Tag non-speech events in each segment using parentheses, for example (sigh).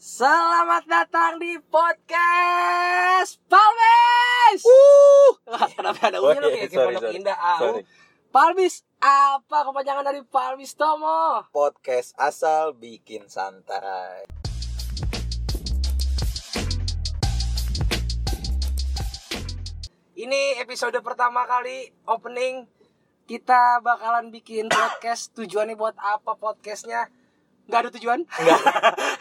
Selamat datang di podcast Palmis. (laughs) Wah, kenapa ada Oh, unya lu iya, kayak sorry, sorry. indah au. Palmis apa kepanjangan dari Palmis Tomo? Podcast asal bikin santai. Ini episode pertama kali opening kita bakalan bikin podcast. Tujuannya buat apa podcastnya? Nggak ada tujuan. Enggak.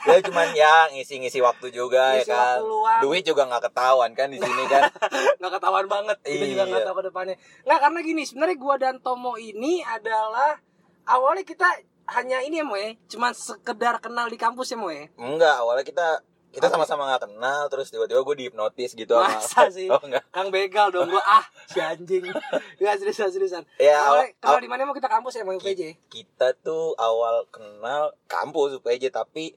Dia (laughs) cuman ya ngisi-ngisi waktu juga Ngisi ya kan. waktu luang. Duit juga nggak ketahuan kan di sini kan. (laughs) nggak ketahuan banget kita juga nggak Iya. tahu ke depannya nggak karena gini sebenarnya gua dan Tomo ini adalah awalnya kita hanya ini ya Moe cuman sekedar kenal di kampus ya Moe Enggak, awalnya kita kita sama-sama nggak kenal terus tiba-tiba gue dihipnotis gitu sama Masa sih? Oh enggak. Kang begal dong gua ah si anjing. (laughs) Nggak seriusan seriusan. Ya, awalnya awal- kenal di mana? Mau kita kampus ya Moe UPJ? Kita tuh awal kenal kampus UPJ tapi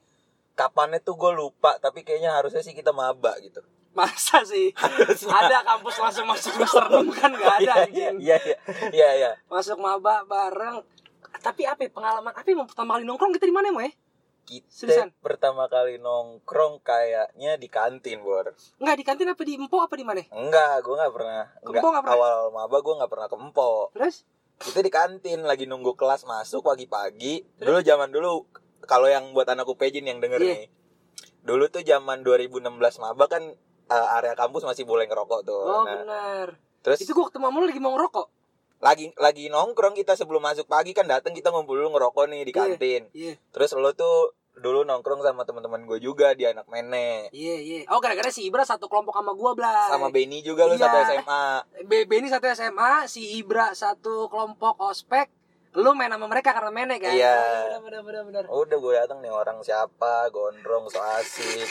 kapannya tuh gue lupa tapi kayaknya harusnya sih kita maba gitu. masa sih? Ada kampus langsung masuk semester 6 kan nggak ada anjing. Iya iya. Iya iya. masuk maba bareng. Tapi apa ya, pengalaman apa yang pertama kali nongkrong kita di mana Moe Kita Seriusan? pertama kali nongkrong kayaknya di kantin, Bor. nggak di kantin apa di Empo apa di mana Enggak, gue nggak pernah. Enggak, nggak pernah? awal maba gue nggak pernah ke Empo. terus Kita di kantin lagi nunggu kelas masuk pagi-pagi. Dulu zaman dulu kalau yang buat anak UPJ nih yang denger Iya. nih. Dulu tuh zaman 2016 maba kan eh, area kampus masih boleh ngerokok tuh. oh Nah, benar terus itu gua ketemu lu lagi mau ngerokok lagi lagi nongkrong kita sebelum masuk pagi kan datang kita ngumpul dulu ngerokok nih di Iya. kantin. iya Terus lo tuh dulu nongkrong sama teman-teman gue juga di anak mene. Iya iya. Oh gara-gara si Ibra satu kelompok sama gua Blay. Sama Benny juga lo Iya. satu SMA. B Benny satu SMA, si Ibra satu kelompok ospek. Lu main sama mereka karena menek kan? Iya. Benar benar benar benar. Udah gue datang nih orang siapa, gondrong, so asik,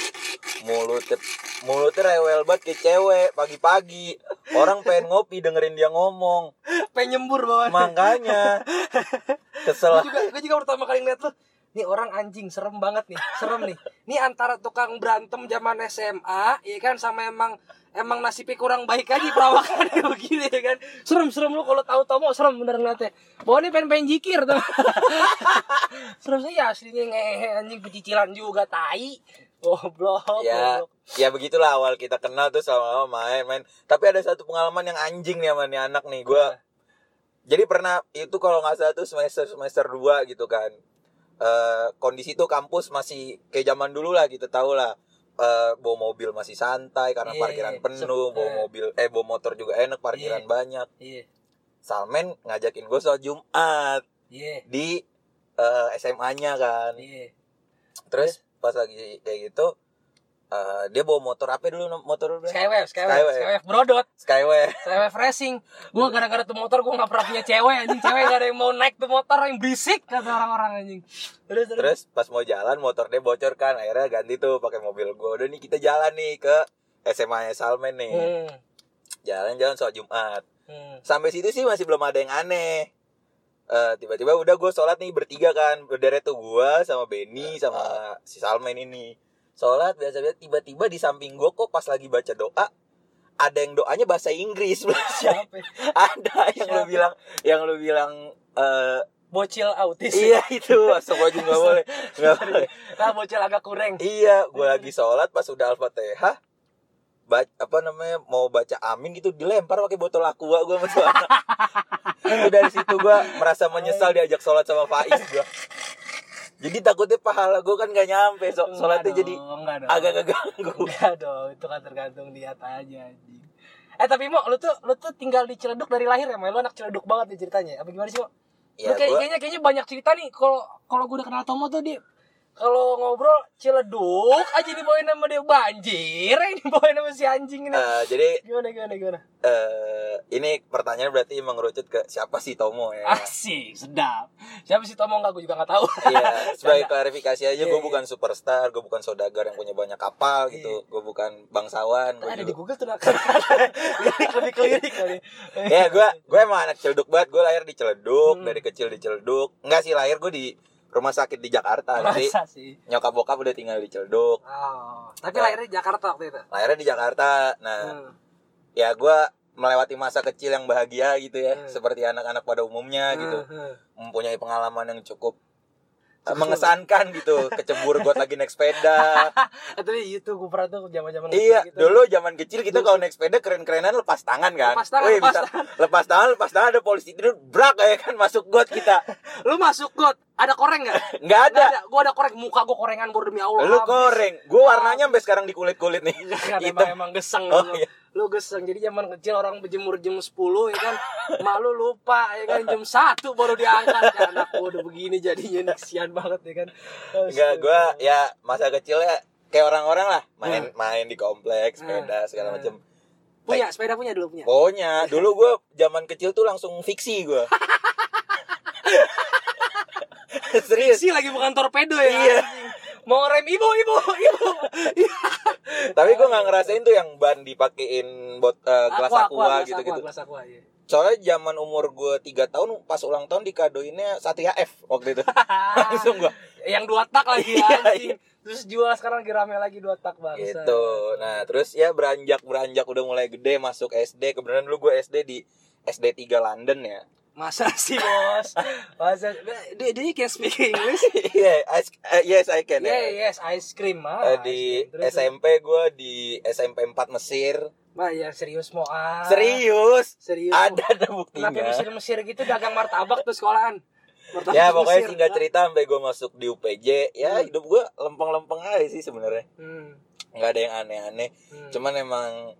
mulutnya mulutnya rewel banget kayak cewek pagi-pagi. Orang pengen ngopi dengerin dia ngomong, Penyembur bawah. makanya (laughs) kesel. Gue juga, gue juga pertama kali ngeliat lu Nih orang anjing serem banget nih Serem nih Nih antara tukang berantem zaman SMA Iya kan sama emang Emang nasibnya kurang baik aja perawakannya (laughs) begini ya kan Serem-serem lu kalau tahu tahu mau serem bener ngeliatnya Bawahnya pengen-pengen jikir tuh (laughs) Serem sih ya aslinya ngehe anjing pecicilan juga tai Goblok Ya, goblok. ya begitulah awal kita kenal tuh sama main-main. Tapi ada satu pengalaman yang anjing nih sama nih anak nih. Gue jadi pernah itu kalau nggak salah tuh semester semester 2 gitu kan. Eh kondisi tuh kampus masih kayak zaman dulu lah gitu tau lah. Eh bawa mobil masih santai karena Iya, parkiran iya. penuh, bawa eh. mobil eh bawa motor juga enak, parkiran Iya. banyak. Iya Salmen ngajakin gue sholat Jumat Iya di eh, SMA-nya kan. Iya Terus pas lagi kayak gitu eh, dia bawa motor apa dulu motor dulu? Skywave, Skywave, Skywave. Skywave, Brodot Skyway. Skywave Racing Gue gara-gara tuh motor gue gak pernah punya cewek anjing Cewek gak ada yang mau naik tuh motor yang berisik Kata orang-orang anjing Terus, terus Terus pas mau jalan motor dia bocor kan akhirnya ganti tuh pakai mobil gue. Udah nih kita jalan nih ke SMA Salmen nih. Hmm, Jalan-jalan sholat Jumat. hmm. Sampai situ sih masih belum ada yang aneh. Eh, tiba-tiba udah gue sholat nih bertiga kan berderet tuh gue sama Benny sama si Salmen ini sholat biasa-biasa tiba-tiba di samping gue kok pas lagi baca doa ada yang doanya bahasa Inggris (laughs) Siapa? ada yang lu Siapa? bilang yang lu bilang eh Bocil autis iya itu asal aja nggak boleh nggak boleh Nah bocil agak kurang Iya, gue lagi sholat pas udah al-fatihah, baca apa namanya mau baca amin gitu dilempar pakai botol aqua gue sama anak. (laughs) Dari situ gue merasa menyesal diajak sholat sama Faiz gue. Jadi takutnya pahala gue kan gak nyampe, so, sholatnya jadi dong, dong. agak ngeganggu. Enggak (laughs) dong Itu kan tergantung niat aja anjing Eh tapi Mo, lu tuh lu tuh tinggal di Ciledug dari lahir ya, Mo? Lu anak Ciledug banget nih ceritanya. Apa gimana sih, Mo? Ya, Lu kayak, gua- kayaknya kayaknya banyak cerita nih kalau kalau gue udah kenal Tomo tuh dia kalau ngobrol ciledug aja dibawain sama dia. Banjir ini dibawain sama si anjing ini. Eh, jadi gimana gimana gimana? eh ini pertanyaan berarti mengerucut ke siapa sih Tomo ya? asik sedap. Siapa sih Tomo? Nggak gue juga nggak tahu. Iya, (laughs) sebagai klarifikasi aja, Iya, gue iya. bukan superstar, gue bukan saudagar yang punya banyak kapal gitu, gue bukan bangsawan, gue ada di. Google tuh lirik (laughs) lebih kelirik kali. Ya gue gue emang anak celduk banget. Gue lahir di celeduk Hmm. dari kecil di celeduk enggak sih lahir gue di rumah sakit di Jakarta jadi masa sih nyokap bokap udah tinggal di celeduk oh tapi lahirnya di Jakarta waktu itu lahirnya di Jakarta nah Hmm. ya gue melewati masa kecil yang bahagia gitu ya Hmm. seperti anak-anak pada umumnya gitu Hmm, hmm. mempunyai pengalaman yang cukup mengesankan gitu kecebur got lagi naik sepeda (laughs) itu gue pernah tuh zaman-zaman iya kecil gitu. dulu zaman kecil kita kalau naik sepeda keren-kerenan lepas tangan kan Lepas tangan, Wih, lepas bisa- lepas tangan lepas tangan ada polisi tidur brak ya kan masuk got kita (laughs) Lu masuk got, ada koreng nggak? (laughs) nggak ada ada. Gue ada koreng, muka gue korengan bor demi Allah. lu Habis. goreng gue warnanya sampai sekarang di kulit kulit nih Kan Hitam. emang, emang geseng Oh, lu. iya. Lu geseng. Jadi zaman kecil orang berjemur jam 10 ya kan. Mak lu lupa ya kan jam 1 baru diangkat. Ya, anak gua udah begini jadinya nih kesian banget ya kan. Enggak, gue ya masa kecilnya kayak orang-orang lah main Hmm. main di kompleks sepeda Hmm. segala Hmm. macem punya sepeda punya dulu punya. Pokoknya dulu gue zaman kecil tuh langsung fiksi gue serius (laughs) Sih lagi bukan torpedo ya. Iya. anjing. Mau rem ibu ibu ibu. (laughs) tapi gue nggak ngerasain tuh yang ban dipakein bot eh, gelas aqua, gitu gitu Gelas aqua iya. soalnya zaman umur gue tiga tahun pas ulang tahun dikadoinnya Satria F waktu itu (laughs) langsung gue Yang dua tak lagi (laughs) Iya, anjing. Terus jual sekarang lagi rame lagi dua tak bangsa. gitu nah terus ya beranjak beranjak udah mulai gede masuk SD kebetulan dulu gue SD di SD 3 London ya Masa sih bos? Masa dia dia can speak English? Iya, I- eh, yes I can Yeah, ya. yes, ice cream mah. Eh, di SMP gue di SMP 4 Mesir. Mah ya serius mau ah. Serius? Serius. Ada ada Kenapa buktinya. Mesir-Mesir gitu dagang martabak tuh sekolahan? Martabak Ya pokoknya Mesir. singkat cerita sampai gue masuk di UPJ, ya Hmm. hidup gue lempeng-lempeng aja sih sebenarnya. Hmm. nggak ada yang aneh-aneh. hmm. Cuman emang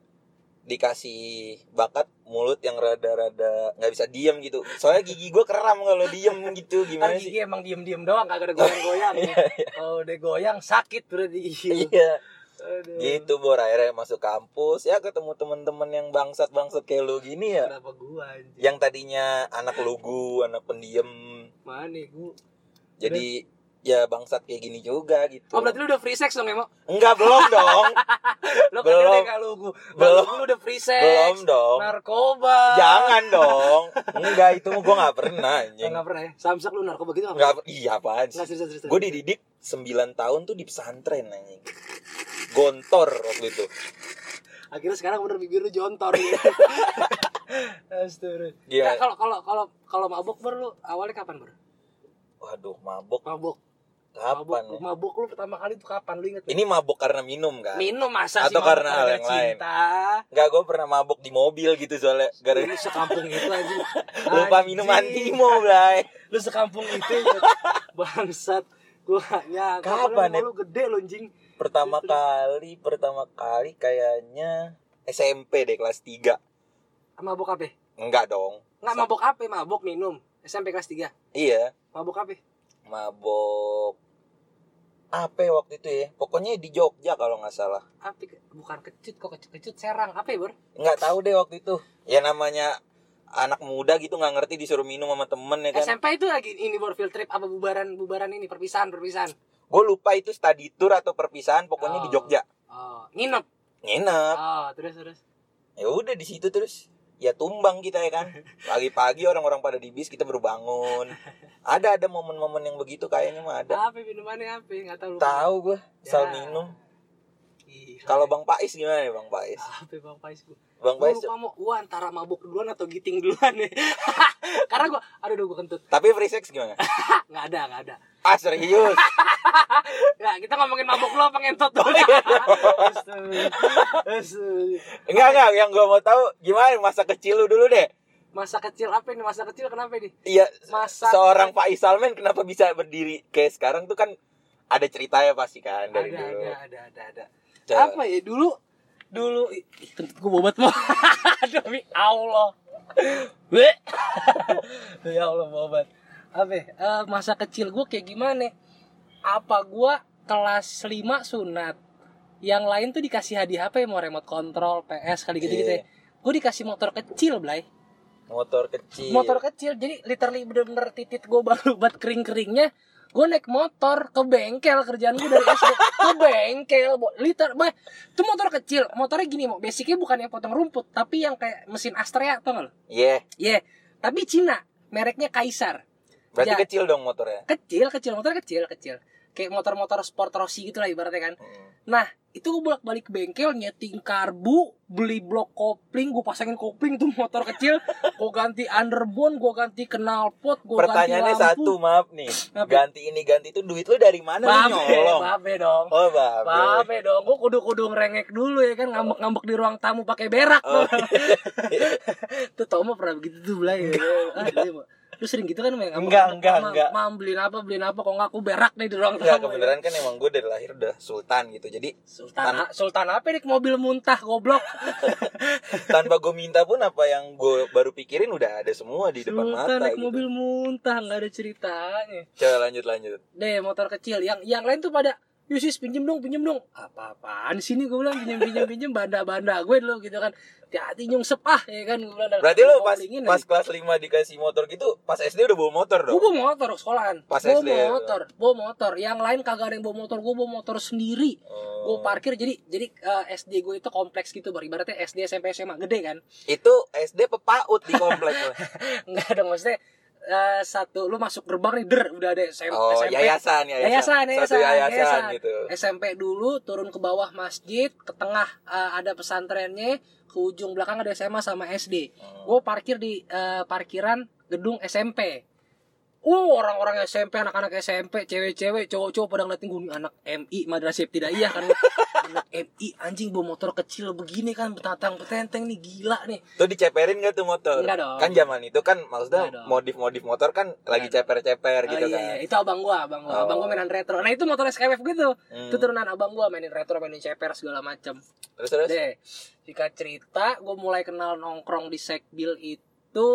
dikasih bakat mulut yang rada-rada nggak bisa diem gitu. Soalnya gigi gue keram kalau diem gitu Kan gimana gigi sih? emang diem-diem doang kagak ada goyang-goyang. (laughs) Iya, Kalau udah goyang sakit berarti gigi. Iya. Aduh. gitu bor akhirnya masuk kampus ya ketemu temen-temen yang bangsat bangsat kayak lu gini ya Kenapa gua yang tadinya anak lugu anak pendiam Mana gua? jadi ya bangsat kayak gini juga gitu Oh berarti lu udah free sex dong Emo? enggak belum dong (laughs) Lu kan Belum. udah kalau gua. Belum. Lu udah free sex. belum dong Narkoba. jangan dong enggak itu gue nggak pernah (laughs) anjing Enggak pernah ya? Samsak lu narkoba gitu apa? enggak iya apaan Enggak sih serius serius. gue dididik 9 tahun tuh di pesantren anjing gontor waktu itu Akhirnya sekarang bener bibir lu jontor ya. (laughs) Astaga. Iya. Nah, kalau kalau kalau kalau mabok ber lu awalnya kapan ber? waduh mabok Mabok. Kapan mabok, ya? mabok lu pertama kali tuh kapan lu inget? ini mabok karena minum kan minum masa sih Atau mabok karena hal yang lain? cinta. Enggak, gue pernah mabok di mobil gitu soalnya gara Lu sekampung itu aja. (laughs) lupa minum antimo, Blay. Lu sekampung itu ya. bangsat. Gua ya Kapan, lu, Ed? lu gede lu anjing. Pertama kali, pertama kali kayaknya SMP deh kelas 3. Mabok apa? Enggak dong. Enggak mabok apa? Mabok minum. SMP kelas 3. Iya, Mabok apa? mabok apa waktu itu ya? Pokoknya di Jogja kalau nggak salah. Apa? Bukan kecut kok kecut-kecut serang. Apa ya, Bor? Nggak tahu deh waktu itu. Ya namanya anak muda gitu nggak ngerti disuruh minum sama temen ya kan. SMP itu lagi ini Bor field trip apa bubaran bubaran ini perpisahan perpisahan. Gue lupa itu study tour atau perpisahan pokoknya di Oh. Jogja. Oh, nginep. Nginep. Oh, terus terus. ya udah di situ terus ya tumbang kita ya kan pagi-pagi orang-orang pada di bis kita baru bangun ada ada momen-momen yang begitu kayaknya mah ada Apa minumannya apa? Enggak tahu. tahu gue asal Ya. minum kalau bang Pais gimana ya bang Pais apa Bang Pais gua? bang Gua Pais lupa mau gua antara mabuk duluan atau giting duluan nih. (laughs) Karena gua aduh aduh gua kentut. tapi free sex gimana (laughs) Enggak ada, enggak ada. ah serius (laughs) Ya, kita ngomongin mabuk lu apa ngentot dulu. (laughs) Astaga. Astaga. enggak enggak yang gue mau tahu gimana masa kecil lu dulu deh Masa kecil apa ini? Masa kecil kenapa ini? iya Masa seorang Faisal men kenapa bisa berdiri kayak sekarang tuh kan ada ceritanya pasti kan ada, dari dulu ada, ada, ada, ada. Apa ya dulu? Dulu kentut gua bobat mau. Demi Allah. (laughs) Ya Allah bobat. Apa? Eh, masa kecil gua kayak gimana? Apa gua kelas 5 sunat? Yang lain tuh dikasih hadiah apa ya? Mau remote control, PS kali gitu-gitu ya. Iya. Gue dikasih motor kecil, Blay. motor kecil Motor kecil. Jadi literally bener-bener titit gue baru (laughs) buat kering-keringnya. Gue naik motor ke bengkel kerjaan gue dari SD ke bengkel bo- liter bah itu motor kecil. Motornya gini mau basicnya bukan yang potong rumput tapi yang kayak mesin Astrea tau gak lo? Iya, Iya. Tapi Cina mereknya Kaisar. Berarti Ya. kecil dong motornya? Kecil kecil. Motor kecil kecil kayak motor-motor sport Rossi gitu lah ibaratnya kan Hmm. nah itu gue bolak balik ke bengkel nyeting karbu beli blok kopling gue pasangin kopling tuh (laughs) motor kecil gue ganti underbone gue ganti knalpot gue ganti Pertanyaannya lampu satu, maaf nih. Apa? Ganti ini ganti itu duit lu dari mana babe nyolong? babe dong Oh, babe. Babe dong, gue kudu-kudu ngerengek dulu ya kan ngambek-ngambek di ruang tamu pakai berak Oh, tuh. (laughs) tuh Tomo pernah begitu tuh belai ya. Lu sering gitu kan main Enggak, enggak, "Mam, enggak. Mam beliin apa, beliin apa kok enggak aku berak nih di ruang Enggak, tamu. kebenaran kan emang gue dari lahir udah sultan gitu. Jadi Sultan Sultan apa nih mobil muntah goblok. (laughs) tanpa gue minta pun apa yang gue baru pikirin udah ada semua di depan Sultan mata naik gitu. mobil muntah nggak ada ceritanya. Coba lanjut lanjut. Deh motor kecil yang yang lain tuh pada Yusis pinjem dong, pinjem dong. Apa-apaan sini gue bilang pinjem pinjem pinjem banda-banda gue dulu gitu kan. Hati-hati nyungsep ah ya kan gue bilang. Berarti lu pas Koplingin pas kelas 5 dikasih motor gitu, pas SD udah bawa motor Gue dong. bawa motor sekolahan. Pas Gue SD bawa ya? motor, bawa motor. Yang lain kagak ada yang bawa motor, gue bawa motor sendiri. Gue Oh. parkir jadi jadi eh, SD gue itu kompleks gitu, Bar. ibaratnya SD SMP SMA gede kan. Itu SD pepaut di komplek lu. (laughs) Enggak dong maksudnya eh, satu lu masuk gerbang nih der udah ada SMP, Oh, SMP yayasan, yayasan. yayasan, Satu yayasan, yayasan, yayasan. gitu. SMP dulu turun ke bawah masjid, ke tengah eh, ada pesantrennya, ke ujung belakang ada SMA sama SD. Hmm. Gue parkir di eh, parkiran gedung SMP. Uh, orang-orang SMP, anak-anak SMP, cewek-cewek, cowok-cowok pada ngeliatin gue anak MI madrasah tidak iya kan (laughs) MI anjing bawa motor kecil begini kan betatang petenteng nih gila nih Tuh diceperin gak tuh motor? Enggak dong. Kan zaman itu kan maksudnya Enggak dong. modif-modif motor kan lagi Enggak ceper-ceper gitu Oh, iya, kan. iya. itu abang gua, abang gua, Oh. abang gua mainan retro. Nah itu motor SKWF gitu. Hmm. Itu turunan abang gua mainin retro, mainin ceper segala macam. Terus terus. Deh, jika cerita, gua mulai kenal nongkrong di sekbil itu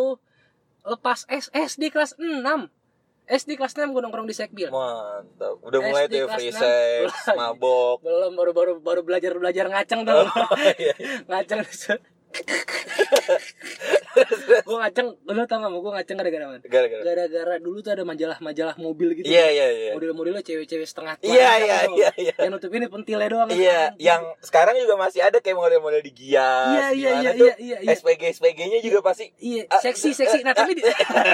lepas S SD kelas 6 SD kelas 6 gue nongkrong di sekbil Mantap. Udah mulai SD tuh free sex, (laughs) mabok. belum baru baru baru belajar belajar ngaceng tuh Iya. (laughs) ngaceng (laughs) (laughs) gue ngaceng lu tau gak mau gue ngaceng gara-gara mana Gara-gara. gara-gara dulu tuh ada majalah-majalah mobil gitu Iya iya iya. model-modelnya cewek-cewek setengah Iya, telanjang iya, tuh. iya, iya. yang nutup ini pentilnya doang Iya, yang sekarang juga masih ada kayak model-model di Gias. Iya, iya, iya, iya, iya, iya. SPG SPG-nya juga pasti Iya, Ah, seksi (laughs) seksi. Nah, tapi di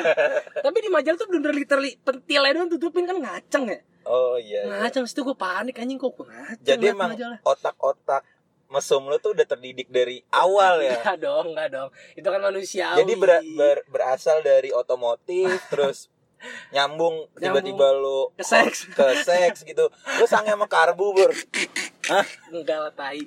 (laughs) tapi di majalah tuh bener literally pentilnya doang tutupin kan ngaceng ya. Oh iya. iya. Ngaceng situ gue panik anjing kok gue ngaceng. Jadi emang otak-otak mesum lu tuh udah terdidik dari awal ya. Enggak dong, enggak dong. Itu kan manusiawi. Jadi ber- ber- berasal dari otomotif (laughs) terus nyambung tiba-tiba lu ke seks. (laughs) ke seks gitu. Lu sange sama karbu, Bur. Hah? Enggak lah tai.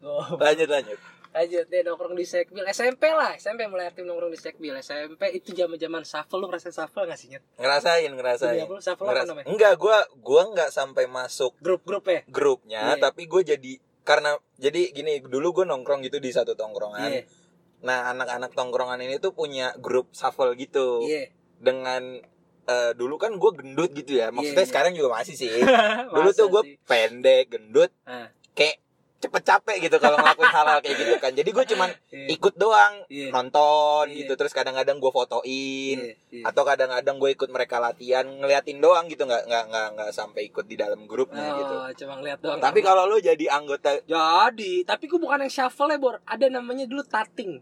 Oh, Lanjut lanjut. lanjut deh nongkrong di sekbil SMP lah. SMP mulai aktif nongkrong di sekbil. SMP itu zaman-zaman shuffle lu ngerasain shuffle gak sih Nyet? Ngerasain, ngerasain. Apa lu, shuffle apa Ngeras- namanya? Enggak, gua gua enggak sampai masuk Grup-grup ya. grupnya, Iya. tapi gue jadi karena jadi gini dulu gue nongkrong gitu di satu tongkrongan. Iya. Nah anak-anak tongkrongan ini tuh punya grup shuffle gitu Iya. dengan eh, dulu kan gue gendut gitu ya. Maksudnya Iya, iya. sekarang juga masih sih. (laughs) dulu tuh gue pendek, gendut, Ah, kayak cepet capek gitu kalau ngelakuin hal-hal kayak gitu kan. Jadi gue cuman iya. ikut doang Iya. nonton Iya. gitu. Terus kadang-kadang gue fotoin Iya, iya. atau kadang-kadang gue ikut mereka latihan ngeliatin doang gitu nggak nggak nggak nggak sampai ikut di dalam grupnya gitu. Oh, cuma ngeliat doang. Tapi kalau lu jadi anggota Jadi, tapi gue bukan yang shuffle ya, Bor. Ada namanya dulu tating.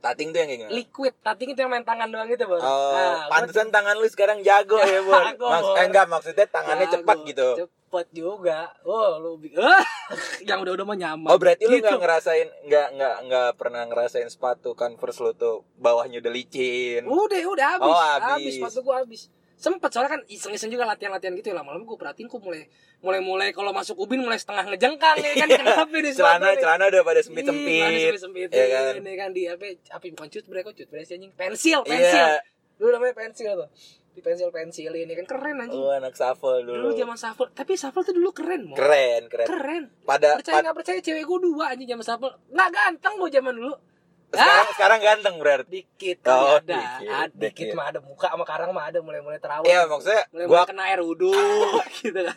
tating tuh yang kayak gimana? Liquid. Tating itu yang main tangan doang gitu, Bor. Oh, Nah, pantesan tangan lu sekarang jago ya, Bor. (laughs) Jago, Mas, eh, enggak maksudnya tangannya Jago. cepat gitu. Cepet juga. Oh, lu (laughs) Ah, yang udah-udah mah nyaman. Oh, berarti lu Gitu. nggak ngerasain nggak nggak nggak pernah ngerasain sepatu Converse lu tuh bawahnya udah licin. Udah, udah habis. Oh, habis. habis. sepatu gua habis. Sempet soalnya kan iseng-iseng juga latihan-latihan gitu ya lama-lama gue perhatiin kok mulai mulai mulai kalau masuk ubin mulai setengah ngejengkang ya kan (laughs) kenapa nih sepatu celana nih? celana udah pada Ih, sempit-sempit. sempit sempit ya kan? ini kan di apa apa bukan cut berapa cut berapa sih anjing pensil pensil Iya. dulu namanya pensil tuh di pensil pensil ini kan keren anjing Oh, anak shuffle dulu dulu. zaman shuffle tapi shuffle tuh dulu keren mau Keren, keren. keren Pada, percaya pad- nggak percaya cewek gue dua anjing zaman shuffle nggak ganteng gue zaman dulu sekarang ah sekarang ganteng berarti. dikit Oh, kali ada dikit, Ah, dikit, dikit. mah ada muka sama karang mah ada mulai mulai terawat Iya, maksudnya mulai gua mulai kena air wudhu (laughs) gitu kan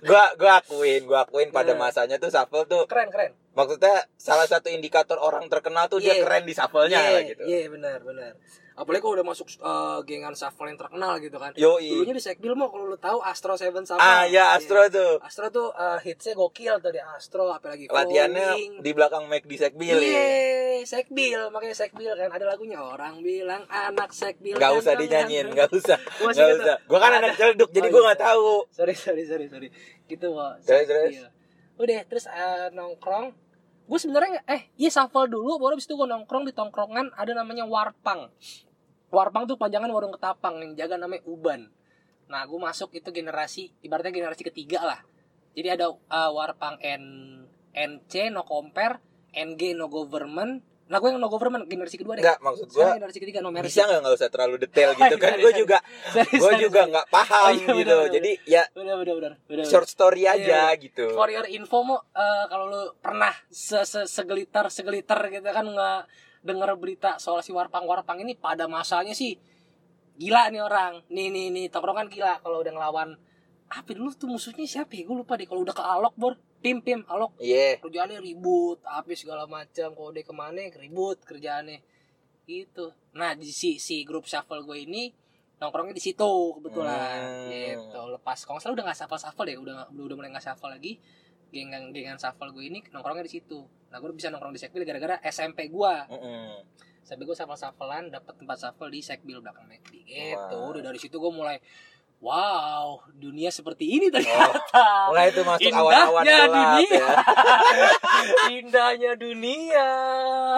gua gua akuin, gua akuin pada Nah. masanya tuh shuffle tuh keren keren maksudnya salah satu indikator orang terkenal tuh dia Iya. keren di shuffle-nya Iya, lah gitu. Iya, benar, benar. Apalagi kalau udah masuk eh, gengan shuffle yang terkenal gitu kan. Yoi. Dulunya di Sekbil mau kalau lu tahu Astro Seven Shuffle. Ah ya Astro tuh. Astro tuh eh, hitsnya gokil tuh di Astro apalagi Latihannya Falling. di belakang Mac di Sekbil ya. Iya, Sekbil, makanya Sekbil kan ada lagunya orang bilang anak Sekbil. Gak usah dinyanyiin, ganteng. gak usah, Gua masih gak gitu. usah. Gua kan Ada. anak celduk, jadi Oh, gua iya. nggak tahu. Sorry, sorry, sorry, sorry. Gitu, Wak. Terus, terus? Udah, terus eh, nongkrong. Gue sebenarnya eh iya shuffle dulu, baru abis itu gue nongkrong di tongkrongan ada namanya Warpang. Warpang tuh panjangan warung ketapang yang jaga namanya Uban. Nah, gue masuk itu generasi ibaratnya generasi ketiga lah. Jadi ada eh, Warpang N NC no compare, NG no government. Nah, gue yang no government generasi kedua deh. Enggak, maksud gua generasi ketiga no mercy. bisa nggak nggak usah terlalu detail (laughs) gitu kan? Sorry, Gue sorry. juga, Sorry, gue juga sorry. nggak paham Oh, iya, gitu. benar, benar. Jadi ya Bener bener bener. bener. short story Iya, aja iya. gitu. For your info mo eh, kalau lu pernah se -se segelitar segelitar gitu kan nggak denger berita soal si warpang warpang ini pada masanya sih gila nih orang. Nih nih nih tongkrongan gila kalau udah ngelawan. Apa dulu tuh musuhnya siapa ya? Gue lupa deh. Kalau udah ke alok bor. Pim pim alok. Iya. kerjaannya ribut apa segala macam kalau dia ke mana ribut kerjaannya. Gitu. Nah di si si grup shuffle gue ini nongkrongnya di situ kebetulan. Hmm. gitu. Lepas kalau salah udah nggak shuffle shuffle deh. Udah udah, udah mulai nggak shuffle lagi gengan gengan shuffle gue ini nongkrongnya di situ nah gue bisa nongkrong di sekbil gara-gara SMP gue Mm-mm. SMP gue shuffle shufflean dapat tempat shuffle di sekbil belakang McD gitu udah dari situ gue mulai wow dunia seperti ini ternyata Mulai itu masuk awan-awan gelap dunia. ya. (laughs) Indahnya dunia.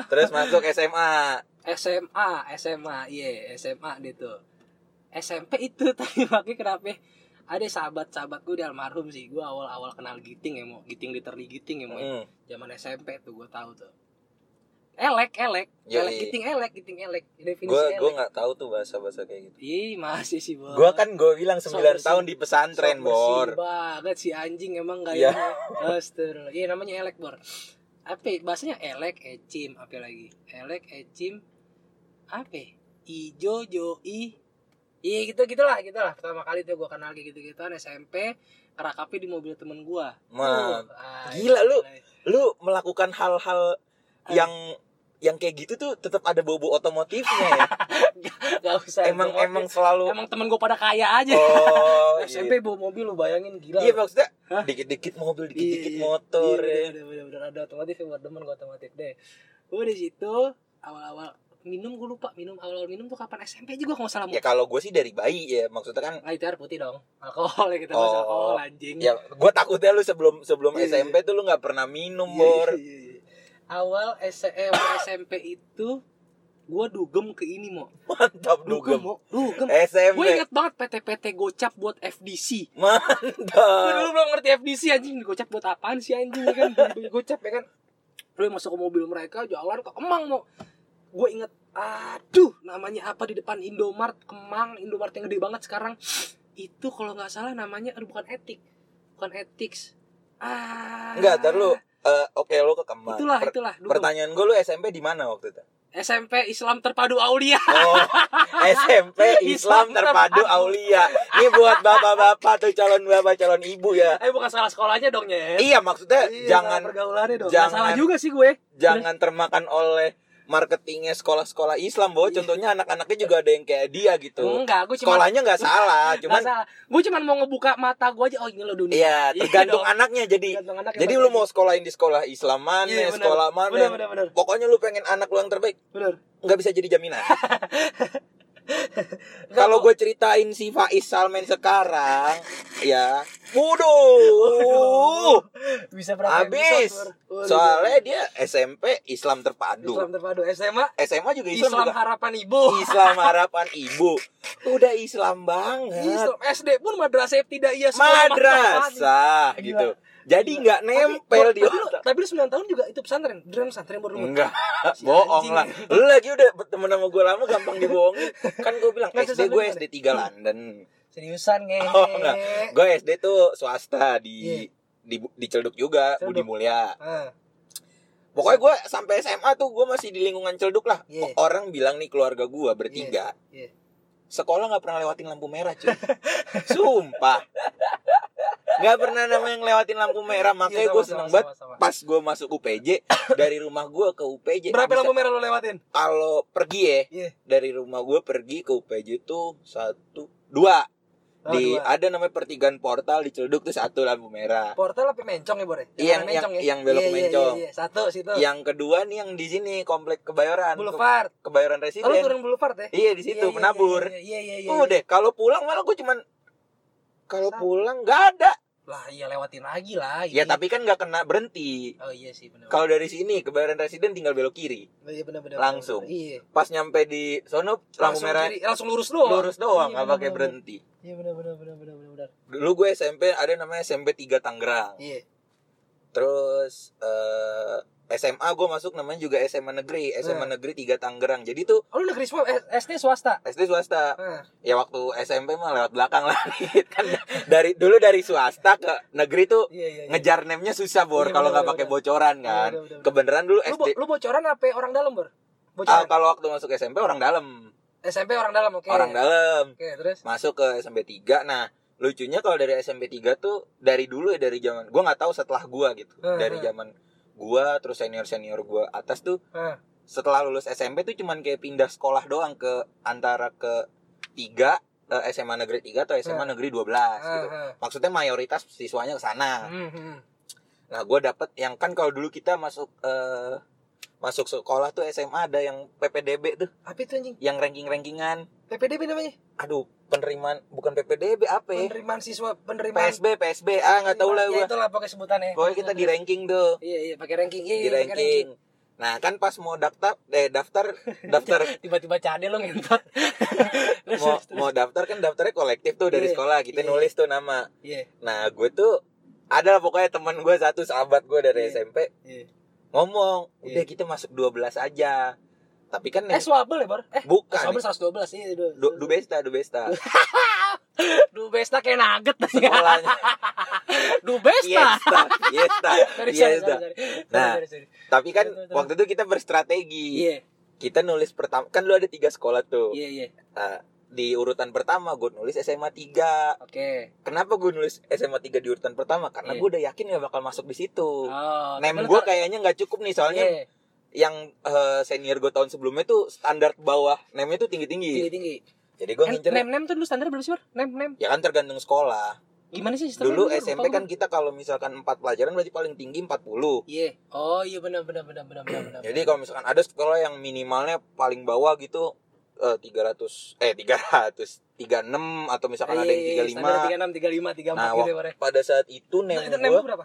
Terus masuk SMA. SMA, SMA, iya SMA gitu. SMP itu (laughs) tadi makanya kenapa ada sahabat-sahabat gue di almarhum sih. Gue awal-awal kenal giting ya mau giting literally giting ya mau. Mm. Zaman SMP tuh gue tahu tuh. Elek, elek, Yoi. elek giting elek, giting elek. Definisi Gue elek. gue nggak tahu tuh bahasa-bahasa kayak gitu. Ih, masih sih, Bos. Gue kan gue bilang 9 So tahun di pesantren, bersih Bor. banget si anjing emang Iya. gayanya. Astagfirullah. Iya namanya elek bor. Apa? ya? Bahasanya elek, ecim, apa lagi? Elek, ecim, apa? ya? Ijo, joi. Iya gitu gitulah gitulah. Pertama kali tuh gua kenal kayak gitu gituan SMP. Kerakapi di mobil temen gua. Man. Uh, ah, Gila, lu. Lu melakukan hal-hal yang yang kayak gitu tuh tetap ada bobo otomotifnya ya. (laughs) Gak usah. emang gua- emang selalu emang temen gua pada kaya aja. Oh, (laughs) SMP bawa mobil lu bayangin gila. Iya maksudnya dikit-dikit mobil, dikit-dikit Iya, motor iya, ya. bener, bener, bener, ada otomotif ya buat demen gue otomotif deh gue di situ awal-awal minum gue lupa. Minum awal-awal minum tuh kapan? SMP juga kalau nggak salah Ya kalau gue sih dari bayi ya. Maksudnya kan ah itu air putih dong. Alkohol ya kita bahas Oh. alkohol anjing. Ya gue takutnya lu sebelum sebelum Iya, SMP tuh lu nggak pernah minum Iya, bor. iya, iya, iya. awal SM, (coughs) SMP itu gue dugem ke ini mau Mantap dugem dugem. mau dugem. SMP. gue inget banget PT-PT gocap buat FDC gue Mantap. dulu belum ngerti FDC anjing. Gocap buat apaan sih anjing ya kan? Gocap ya kan? Lu masuk ke mobil mereka jalan ke Kemang mau gue inget aduh namanya apa di depan Indomart Kemang Indomart yang gede banget sekarang itu kalau nggak salah namanya aduh bukan etik bukan ethics ah Enggak, ntar lu eh, oke lu ke Kemang. itulah Per- itulah dulu Pertanyaan gue lu SMP di mana waktu itu? SMP Islam Terpadu Aulia Oh, SMP (laughs) Islam Islam Terpadu. Aulia. Ini buat bapak-bapak tuh calon bapak calon ibu ya. eh bukan salah sekolahnya dong ya Iya maksudnya jangan pergaulannya dong jangan- Nggak salah juga sih gue jangan termakan oleh marketingnya sekolah-sekolah Islam bahwa contohnya anak-anaknya juga ada yang kayak dia gitu. enggak gue cuma Sekolahnya nggak salah, cuman salah. gue cuman mau ngebuka mata gue aja oh ini lo dunia iya tergantung anaknya jadi. Tergantung anak Jadi lu mau sekolahin di sekolah Islam mana, Iya, sekolah mana. Benar, benar, benar. Pokoknya lu pengen anak lu yang terbaik, bener nggak bisa jadi jaminan. (laughs) Kalau gue ceritain si Faiz Salmen sekarang, ya, waduh, bisa berapa habis. Soalnya dia SMP Islam terpadu. Islam terpadu SMA SMA juga Islam, Islam juga. harapan ibu Islam (laughs) harapan ibu. Udah Islam banget. Islam SD pun madrasah tidak iya Madrasah Gila. Jadi nggak nempel tapi, di otak. tapi lu 9 tahun juga itu pesantren Beneran pesantren baru Enggak, (laughs) Si bohong lah. Lu lagi udah berteman sama gue lama gampang dibohongin. (laughs) Kan gue bilang Nggak, SD gue SD 3 London. seriusan nge Oh enggak. Gue SD tuh swasta di Iya. di di Celduk juga, Celduk. Budi Mulya. Ah, Pokoknya gue sampai SMA tuh gue masih di lingkungan Celduk lah. Iya. Orang bilang nih keluarga gue bertiga. iya. Sekolah nggak pernah lewatin lampu merah cuy. Sumpah. Nggak pernah namanya ngelewatin lampu merah. Makanya Iya, gue sama, seneng banget pas gue masuk UPJ dari rumah gue ke UPJ Berapa bisa- lampu merah lo lewatin? kalau pergi ya Iya. dari rumah gue pergi ke UPJ tuh satu dua Oh, di dua. ada namanya pertigaan portal di Celduk tuh satu lampu merah Portal apa mencong ya, Bor? ya? Iya, yang- arah mencong yang- yang belok ke iya, Mencong. Iya, iya. Satu situ. yang kedua nih yang di sini komplek kebayoran Ke- Boulevard. kebayoran Oh, lu residen turun Boulevard ya? iya di situ Iya, iya, penabur Iya, iya, iya. Oh deh, kalau pulang malah gue cuman kalau pulang nggak ada. Lah, iya lewatin lagi lah. Ya Iya. tapi kan nggak kena berhenti. Oh iya sih benar. Kalau dari sini ke Bayaran Residen tinggal belok kiri. iya benar benar. langsung. benar. Iya. Pas nyampe di sono lampu merah kiri, langsung lurus doang. lurus doang, Iya, nggak benar, pakai berhenti. Iya benar benar benar benar benar. Dulu gue SMP ada namanya SMP 3 Tangerang. Iya. Terus eh, SMA gue masuk namanya juga SMA Negeri, SMA Hmm. Negeri 3 Tangerang. Jadi tuh Oh lu negeri semua eh, SD swasta. SD swasta. Nah, Ya waktu SMP mah lewat belakang lah (laughs) kan dari dulu dari swasta ke negeri tuh iya iya. iya. ngejar name-nya susah bor Iya, kalau nggak bener, pakai bocoran Iya, kan bener, bener. kebenaran dulu Lu, SD bo- lu bocoran apa orang dalam, Bor? Ah, Bocoran. kalau waktu masuk SMP orang dalam SMP orang dalam, oke. orang dalam Oke, terus masuk ke SMP 3 nah lucunya kalau dari SMP 3 tuh dari dulu ya dari zaman gua nggak tahu setelah gua gitu Hmm, dari hmm. Gua terus senior senior gua atas tuh Nah, setelah lulus SMP tuh cuman kayak pindah sekolah doang ke antara ke tiga eh, SMA negeri 3 atau SMA Hmm. negeri 12 gitu maksudnya mayoritas siswanya ke sana Hmm, hmm. Nah, gue dapet yang kan kalau dulu kita masuk eh masuk sekolah tuh SMA ada yang PPDB tuh, Apa itu anjing? yang ranking-rankingan. PPDB namanya? Aduh, penerimaan bukan PPDB apa ya? Penerimaan siswa, penerimaan PSB, PSB, ah nggak tahu lah Ya gue. itulah pakai sebutannya. Pokoknya kita di ranking tuh, Iya, iya, pakai ranking. Iya, di iya, pakai ranking. Nah, kan pas mau daftar, eh daftar, (laughs) daftar Tiba-tiba cade lo ngentot. (laughs) Terus, mau mau daftar kan daftarnya kolektif tuh dari Iya, sekolah, kita iya. nulis tuh nama. Iya, Nah, gue tuh ada lah pokoknya teman gue satu sahabat gue dari Iya. SMP iya. Ngomong, udah Iya. kita masuk 12 aja. Tapi kan Eh, swabel ya, Bor? Eh, bukan swabel 112. Iya, du, Du, Dubesta, Dubesta. (laughs) du Besta kayak nugget Sekolahnya. (laughs) Du Besta. (laughs) Sorry, Fiesta. sorry, sorry. Nah. Sorry, sorry, sorry. Tapi kan waktu itu kita berstrategi. Iya, Kita nulis pertama, kan lu ada tiga sekolah tuh. iya, iya. Nah, di urutan pertama gue nulis SMA 3 Oke. Kenapa gue nulis SMA 3 di urutan pertama? Karena Iya. gue udah yakin gak bakal masuk di situ. Oh, lu gue kayaknya nggak cukup nih soalnya Iya, yang eh, senior gue tahun sebelumnya tuh standar bawah name-nya tuh tinggi-tinggi. tinggi-tinggi. Jadi gue ngincer Nem nem tuh dulu standar berapa sih? Nem nem. ya kan tergantung sekolah. Gimana sih sistemnya? Dulu SMP kan kita kalau misalkan 4 pelajaran berarti paling tinggi 40. Iya. Oh, iya benar benar benar benar benar. Jadi kalau misalkan ada sekolah yang minimalnya paling bawah gitu eh 300 eh 300 36 atau misalkan ada yang 35. Standar 36, 35, 34 Nah, gitu ya, ya. pada saat itu Itu, name itu gue lu berapa?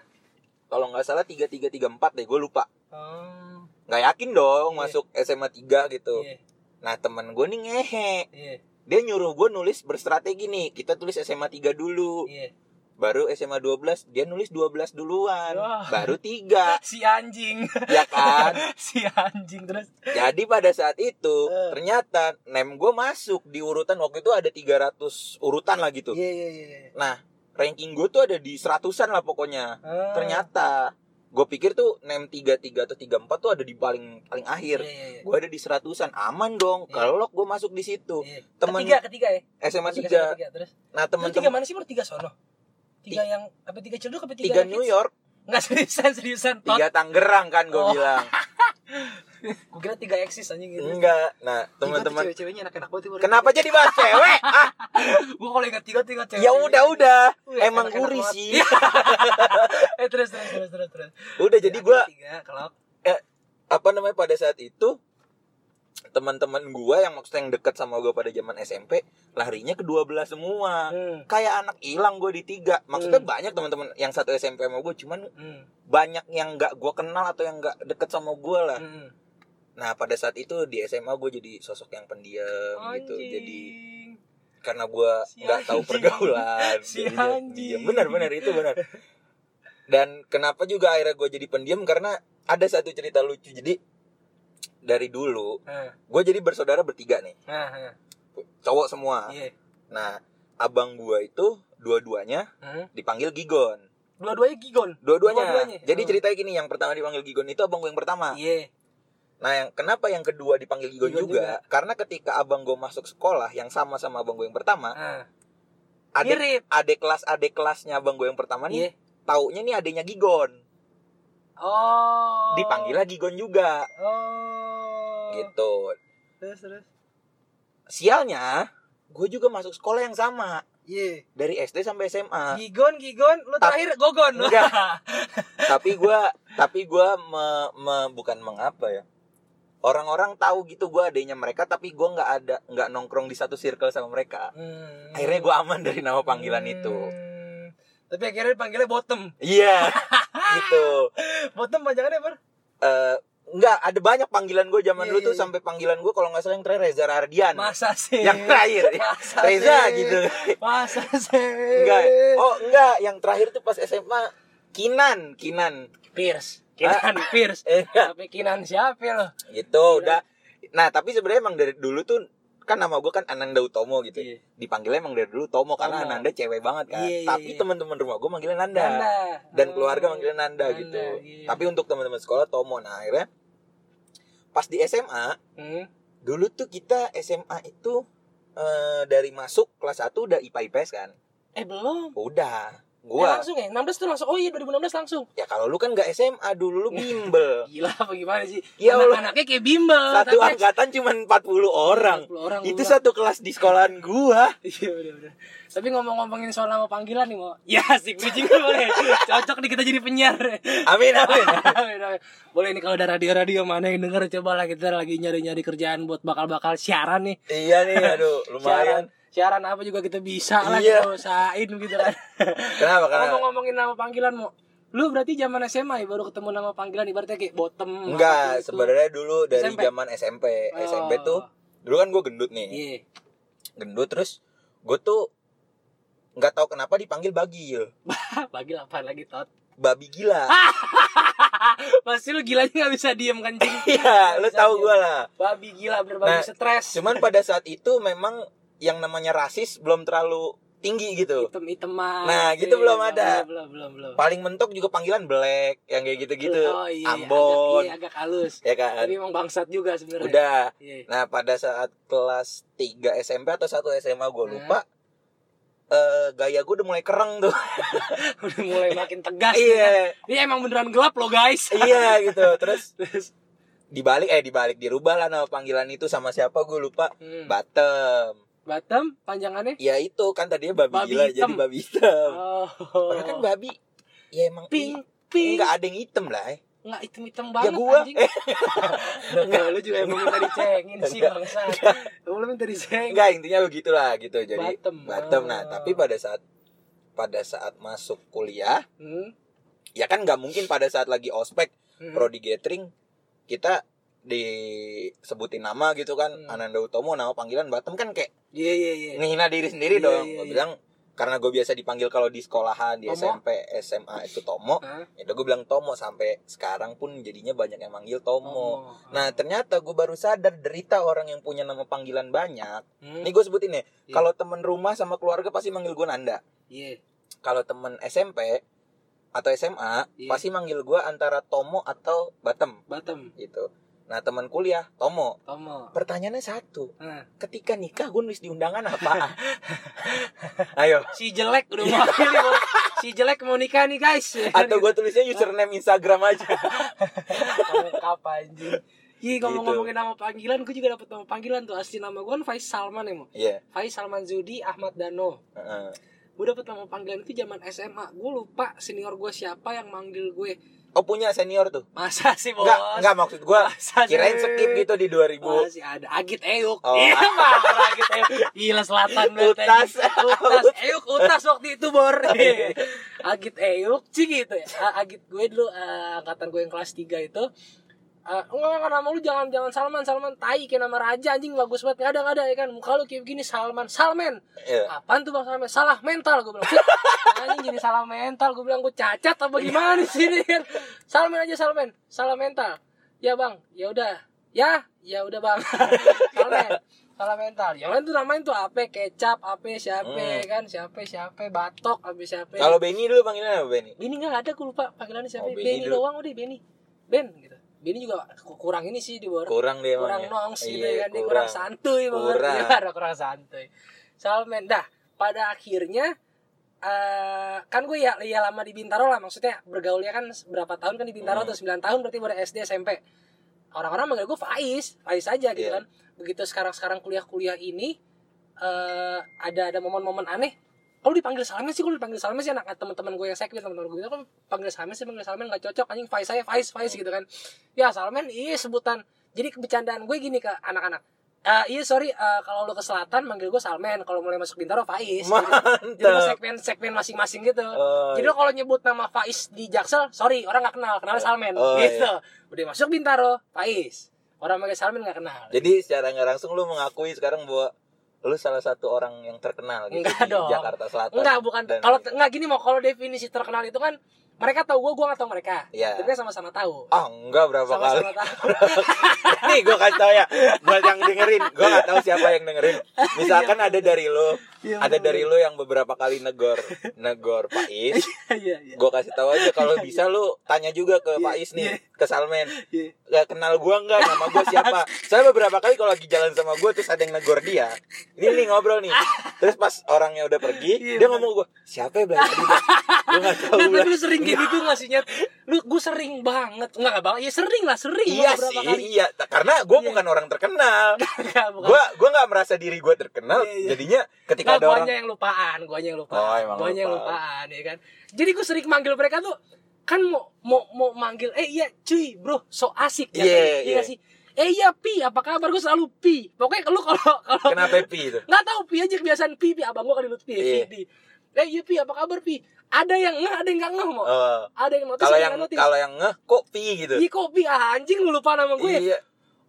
kalau nggak salah 33 34 deh gue lupa. Oh. Nggak yakin dong Iya. masuk SMA 3 gitu. Iya, Nah, temen gue nih ngehe. iya, Dia nyuruh gue nulis berstrategi nih. Kita tulis SMA 3 dulu. iya. Baru SMA 12 dia nulis 12 duluan. Wah. Baru 3. (laughs) Si anjing. ya kan? (laughs) si anjing terus. Jadi pada saat itu Eh. ternyata name gue masuk di urutan waktu itu ada 300 urutan lah gitu. Iya, iya, iya. iya. Nah, ranking gue tuh ada di seratusan lah pokoknya. Ah. Ternyata gue pikir tuh name 33 atau 34 tuh ada di paling paling akhir. iya, iya. Gue ada di seratusan, aman dong. Iya. Kalau gue masuk di situ. Iya. Temen- Ketiga, ketiga ya. SMA Tiga, 3. tiga, terus. Nah, Lu tiga teman-teman mana sih, Bor? Tiga sono. Tiga yang apa tiga cilduk apa tiga tiga? New York, Enggak seriusan, seriusan. Tot. tiga Tangerang kan gue Oh. bilang. (laughs) Gue kira tiga eksis anjing gitu. Enggak. Nah, teman-teman cewek-ceweknya enak-enak banget. Kenapa jadi bahas cewek? (laughs) Ah, Gue kalau ingat tiga tiga cewek. ya udah udah. Emang gurih sih. (laughs) eh terus terus terus terus terus. Udah jadi gue kalau apa namanya pada saat itu teman-teman gua yang maksudnya yang dekat sama gua pada zaman SMP larinya ke 12 semua hmm. kayak anak hilang gue di tiga maksudnya Hmm. banyak teman-teman yang satu SMP sama gue cuman Hmm. banyak yang nggak gua kenal atau yang nggak deket sama gua lah Hmm. nah pada saat itu di SMA gue jadi sosok yang pendiam gitu Anjing. jadi karena gua Si nggak tahu anjing. pergaulan (laughs) Si pendiam. benar benar itu benar dan kenapa juga akhirnya gue jadi pendiam karena ada satu cerita lucu jadi dari dulu Nah, gue jadi bersaudara bertiga nih nah, nah. cowok semua Iya. nah abang gua itu dua-duanya Hmm. dipanggil Gigon Dua-duanya gigon. dua-duanya Dua-duanya. jadi Hmm. ceritanya gini yang pertama dipanggil Gigon itu abang gue yang pertama Iya. Nah, yang kenapa yang kedua dipanggil Gigon Gigon juga? Karena ketika abang gue masuk sekolah yang sama sama abang gue yang pertama, Ah, adik mirip. adik kelas adik kelasnya abang gue yang pertama nih, taunya nih adiknya Gigon. Oh. Dipanggilnya Gigon juga, Oh. Gitu. Terus terus. Sialnya, gue juga masuk sekolah yang sama Iya. dari SD sampai SMA. Gigon, Gigon, lu Tap- terakhir Gogon. (laughs) Tapi gua tapi gua me, me- bukan mengapa ya orang-orang tahu gitu gua adanya mereka tapi gua nggak ada nggak nongkrong di satu circle sama mereka Hmm. akhirnya gua aman dari nama panggilan itu Hmm. Tapi akhirnya dipanggilnya bottom. iya (laughs) gitu Bottom panjangannya apa? Eh, nggak ada banyak panggilan gue zaman Iya, dulu iya, tuh iya. sampai panggilan gue kalau nggak salah yang terakhir Reza Ardian Masa sih? yang terakhir Masa Reza sih? gitu Masa sih? enggak oh enggak yang terakhir tuh pas SMA Kinan Kinan Pierce. Kinan Pierce. Eh, enggak Tapi Kinan siapa lo? gitu udah nah tapi sebenarnya emang dari dulu tuh kan nama gue kan Ananda Utomo gitu Iya. dipanggilnya emang dari dulu Tomo karena Tomo. Ananda cewek banget kan Iya, iya, tapi iya. teman-teman rumah gue manggilnya Nanda, Nanda. dan keluarga manggilnya Nanda, Nanda, gitu iya. tapi untuk teman-teman sekolah Tomo nah akhirnya pas di SMA Hmm. dulu tuh kita SMA itu eh, dari masuk kelas 1 udah IPA IPS kan Eh belum. udah Eh, gua langsung ya? 16 tuh langsung. Oh iya 2016 langsung. ya kalau lu kan nggak SMA dulu lu bimbel (laughs) Gila apa gimana sih? Ya. Anak-anaknya kayak bimbel. satu tapi- angkatan cuma 40 orang 40 orang itu gua. satu kelas di sekolahan gua (laughs) Iya udah udah. Tapi ngomong-ngomongin soal nama panggilan nih mau. Ya asik bridging boleh. Cocok nih kita jadi penyiar. amin amin (laughs) Amin, amin. boleh nih kalau ada radio-radio mana yang denger coba lah kita lagi nyari-nyari kerjaan buat bakal-bakal siaran nih. iya nih aduh lumayan siaran apa juga kita bisa lah Iya. kita usahain gitu kan. (laughs) kenapa kenapa Ngomong-ngomongin nama panggilan mau. Lu berarti zaman SMA ya baru ketemu nama panggilan ibaratnya kayak bottom. Enggak, gitu. sebenarnya dulu dari SMP. zaman SMP. Oh. SMP tuh dulu kan gue gendut nih. Iya. Gendut terus gue tuh nggak tahu kenapa dipanggil Bagil. (laughs) Bagi apa lagi tot. Babi gila. (laughs) Pasti lu gilanya nggak bisa diem kan. Iya, lu tahu gue lah. Babi gila bener babi Nah, stres. Cuman pada saat itu memang yang namanya rasis belum terlalu tinggi gitu. hitam hitaman Nah, gitu belum ada. belum belum belum Paling mentok juga panggilan black yang kayak gitu-gitu. oh, iya, Ambon. agak, iya, agak halus Ya kan? tapi emang bangsat juga sebenarnya Udah. iya. Nah, pada saat kelas 3 SMP atau 1 SMA gue lupa eh gaya gue udah mulai kereng tuh. (laughs) udah mulai makin tegas Iya. kan. ini emang beneran gelap loh guys (laughs) iya gitu. Terus (laughs) Terus, dibalik eh dibalik dirubah lah nama panggilan itu sama siapa gue lupa hmm. Batem Batam panjangannya ya itu kan tadinya babi, Babi gila hitam. jadi babi hitam oh padahal kan babi ya emang pink pink nggak ada yang hitam lah eh. nggak hitam hitam ya banget gua anjing. (laughs) Enggak, lu juga emang minta dicengin sih Enggak. bangsa lu minta dicengin enggak intinya begitulah gitu jadi Batem. Batem nah Oh. tapi pada saat pada saat masuk kuliah hmm. ya kan nggak mungkin pada saat lagi ospek Hmm. prodi gathering kita disebutin nama gitu kan Hmm. Ananda Utomo nama panggilan Batem kan kayak iya iya iya ngehina diri sendiri Iya, dong. iya, gue iya. bilang karena gue biasa dipanggil kalau di sekolahan, di Tomo? SMP, SMA itu Tomo. Hah? Ya gue bilang Tomo sampai sekarang pun jadinya banyak yang manggil Tomo. Oh. Nah ternyata gue baru sadar derita orang yang punya nama panggilan banyak. Hmm. Gue sebutin ya. Iya. Kalau temen rumah sama keluarga pasti manggil gue Nanda. iya Kalau temen SMP atau SMA Iya. pasti manggil gue antara Tomo atau Batem Batam gitu. Nah teman kuliah Tomo. Tomo Pertanyaannya satu. nah. Ketika nikah gue nulis di undangan apa? (laughs) Ayo. si jelek udah mau (laughs) si jelek mau nikah nih guys atau gue tulisnya username Instagram aja kapan anjing Iya Gitu. ngomong-ngomongin nama panggilan, gue juga dapet nama panggilan tuh asli nama gue kan Faiz Salman ya mau. iya Faiz Salman Zudi Ahmad Dano. heeh. Gue dapet nama panggilan itu zaman SMA. Gue lupa senior gue siapa yang manggil gue. Oh punya senior tuh Masa sih bos? enggak enggak maksud gue kirain skip gitu di 2000 Masih ada Agit Eyuk. Oh. Iya mah Agit Eyuk. Gila selatan Utas. Utas. Eyuk utas waktu itu bor. Agit Eyuk sih gitu ya. Agit gue dulu eh, angkatan gue yang kelas 3 itu Eh, enggak enggak nama lu jangan jangan Salman Salman. Tai kayak nama raja anjing bagus banget. Nggak ada nggak ada ya kan? Muka lu kayak begini Salman Salman. Iya. apaan tuh bang Salman? Salah mental gue bilang. (laughs) Anjing jadi salah mental. Gue bilang gue cacat apa gimana di sini? Kan (laughs) Salman aja Salman. Salah mental. Ya bang. Ya udah. Ya? Ya udah bang. (laughs) Salman. Salah mental. Yang lain tuh namain tuh apa kecap apa siapa Hmm. kan? Siapa siapa batok apa siapa kalau Benny dulu panggilannya apa Benny? Benny nggak ada gue lupa panggilannya siapa. Oh, Benny Benny doang udah Benny. Ben gitu Bini juga ku- kurang ini sih di bawah kurang dia kurang emang ya. nongs gitu Iya, ya kan dia kurang santuy banget Kurang. Iya, kurang (laughs) santuy Salmen dah pada akhirnya eh kan gue ya, ya lama di Bintaro lah maksudnya bergaulnya kan berapa tahun kan di Bintaro Hmm. tuh 9 tahun berarti dari SD SMP orang-orang manggil gue Faiz Faiz aja gitu Iya. kan begitu sekarang-sekarang kuliah-kuliah ini eh ada ada momen-momen aneh kalau dipanggil Salmen sih kalau dipanggil Salmen sih anak teman-teman gue yang sekbid teman-teman gue bilang kan panggil Salmen sih panggil Salmen nggak cocok anjing Faiz saya Faiz Faiz gitu kan. Ya Salmen iya sebutan. Jadi bercandaan gue gini ke anak-anak. Eh, iya sorry eh, kalau lo ke selatan manggil gue Salmen kalau mulai masuk Bintaro Faiz. Jadi lo segmen segmen masing-masing gitu. Oh, jadi lo kalau nyebut nama Faiz di Jaksel sorry orang nggak kenal. Kenal Salmen Oh, gitu. udah masuk Bintaro Faiz. Orang manggil Salmen nggak kenal. Jadi secara nggak langsung lu mengakui sekarang bahwa lu salah satu orang yang terkenal gitu Enggak di dong. Jakarta Selatan Enggak, bukan. Kalau enggak gini mau kalau definisi terkenal itu kan mereka tahu gue, gue nggak tahu mereka. Iya. Tapi kan sama-sama tahu. ah enggak berapa kali Sama-sama tahu. (laughs) nih gue kasih tau ya buat yang dengerin gue nggak tahu siapa yang dengerin (laughs) misalkan ada dari lo Iya, ada bener. dari lo yang beberapa kali negor negor Pak Is (laughs) Iya, iya. gue kasih tahu aja kalau bisa lo tanya juga ke Iya, Pak Is nih iya. ke Salmen Iya. gak kenal gue nggak nama gue siapa (laughs) saya beberapa kali kalau lagi jalan sama gue terus ada yang negor dia ini nih ngobrol nih (laughs) terus pas orangnya udah pergi Iya, dia ngomong gue siapa ya belakang gue nggak tahu Nah, Blas." tapi lu sering kayak gitu nggak sih Nyet? Lu gue sering banget. Enggak enggak banget. Ya sering lah, sering iya sih kali. iya karena gue Iya. bukan orang terkenal gue gue nggak merasa diri gue terkenal Iya, iya. jadinya ketika Ada orang guanya yang lupaan, guanya yang lupaan. Oh, emang guanya yang lupaan. ya kan. Jadi gue sering manggil mereka tuh kan mau mau mau manggil eh iya cuy bro so asik. Ya Iya, kan? iya. nggak sih. Eh iya pi apa kabar? Gue selalu pi. Pokoknya lu kalau (laughs) kalau kenapa pi itu? Nggak tahu pi aja kebiasaan pi pi. Abang gua kan di pi Iya. pi. Eh iya pi apa kabar pi? Ada yang ngeh ada yang nggak ngeh mau Oh, ada yang notice kalau yang nggak notice. kalau yang ngeh kok pi gitu? Iya kok pi? Ah, anjing lu lupa nama gue. Iya.